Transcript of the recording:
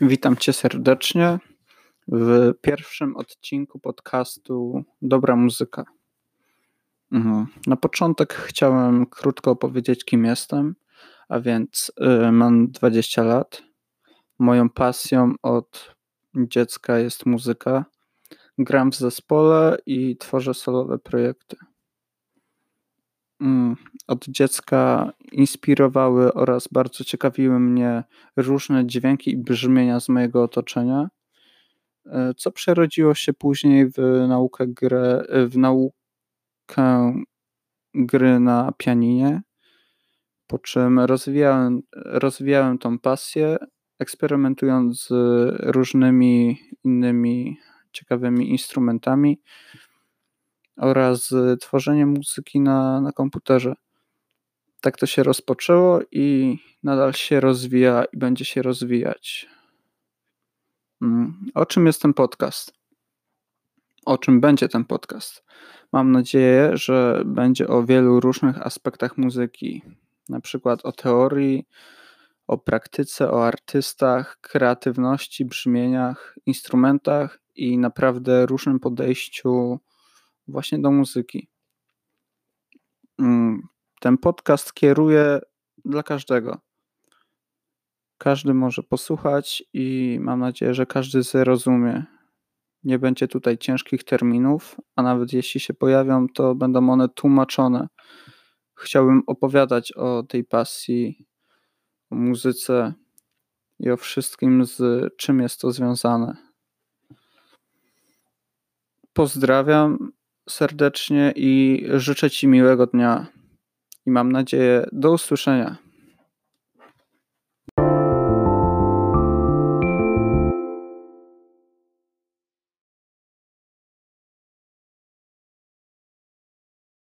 Witam Cię serdecznie w pierwszym odcinku podcastu Dobra Muzyka. Mhm. Na początek chciałem krótko opowiedzieć, kim jestem, a więc y, mam 20 lat. Moją pasją od dziecka jest muzyka. Gram w zespole i tworzę solowe projekty. Mm, od dziecka inspirowały oraz bardzo ciekawiły mnie różne dźwięki i brzmienia z mojego otoczenia, e, co przerodziło się później w naukę, grę, w naukę gry na pianinie, po czym rozwijałem, rozwijałem tą pasję, eksperymentując z różnymi innymi ciekawymi instrumentami oraz tworzenie muzyki na, na komputerze. Tak to się rozpoczęło i nadal się rozwija i będzie się rozwijać. Mm, o czym jest ten podcast? O czym będzie ten podcast? Mam nadzieję, że będzie o wielu różnych aspektach muzyki, na przykład o teorii, o praktyce, o artystach, kreatywności, brzmieniach, instrumentach i naprawdę różnym podejściu właśnie do muzyki. Mm, ten podcast kieruję dla każdego. Każdy może posłuchać i mam nadzieję, że każdy zrozumie. Nie będzie tutaj ciężkich terminów, a nawet jeśli się pojawią, to będą one tłumaczone. Chciałbym opowiadać o tej pasji, o muzyce i o wszystkim, z czym jest to związane. Pozdrawiam serdecznie i życzę Ci miłego dnia. I mam nadzieję do usłyszenia.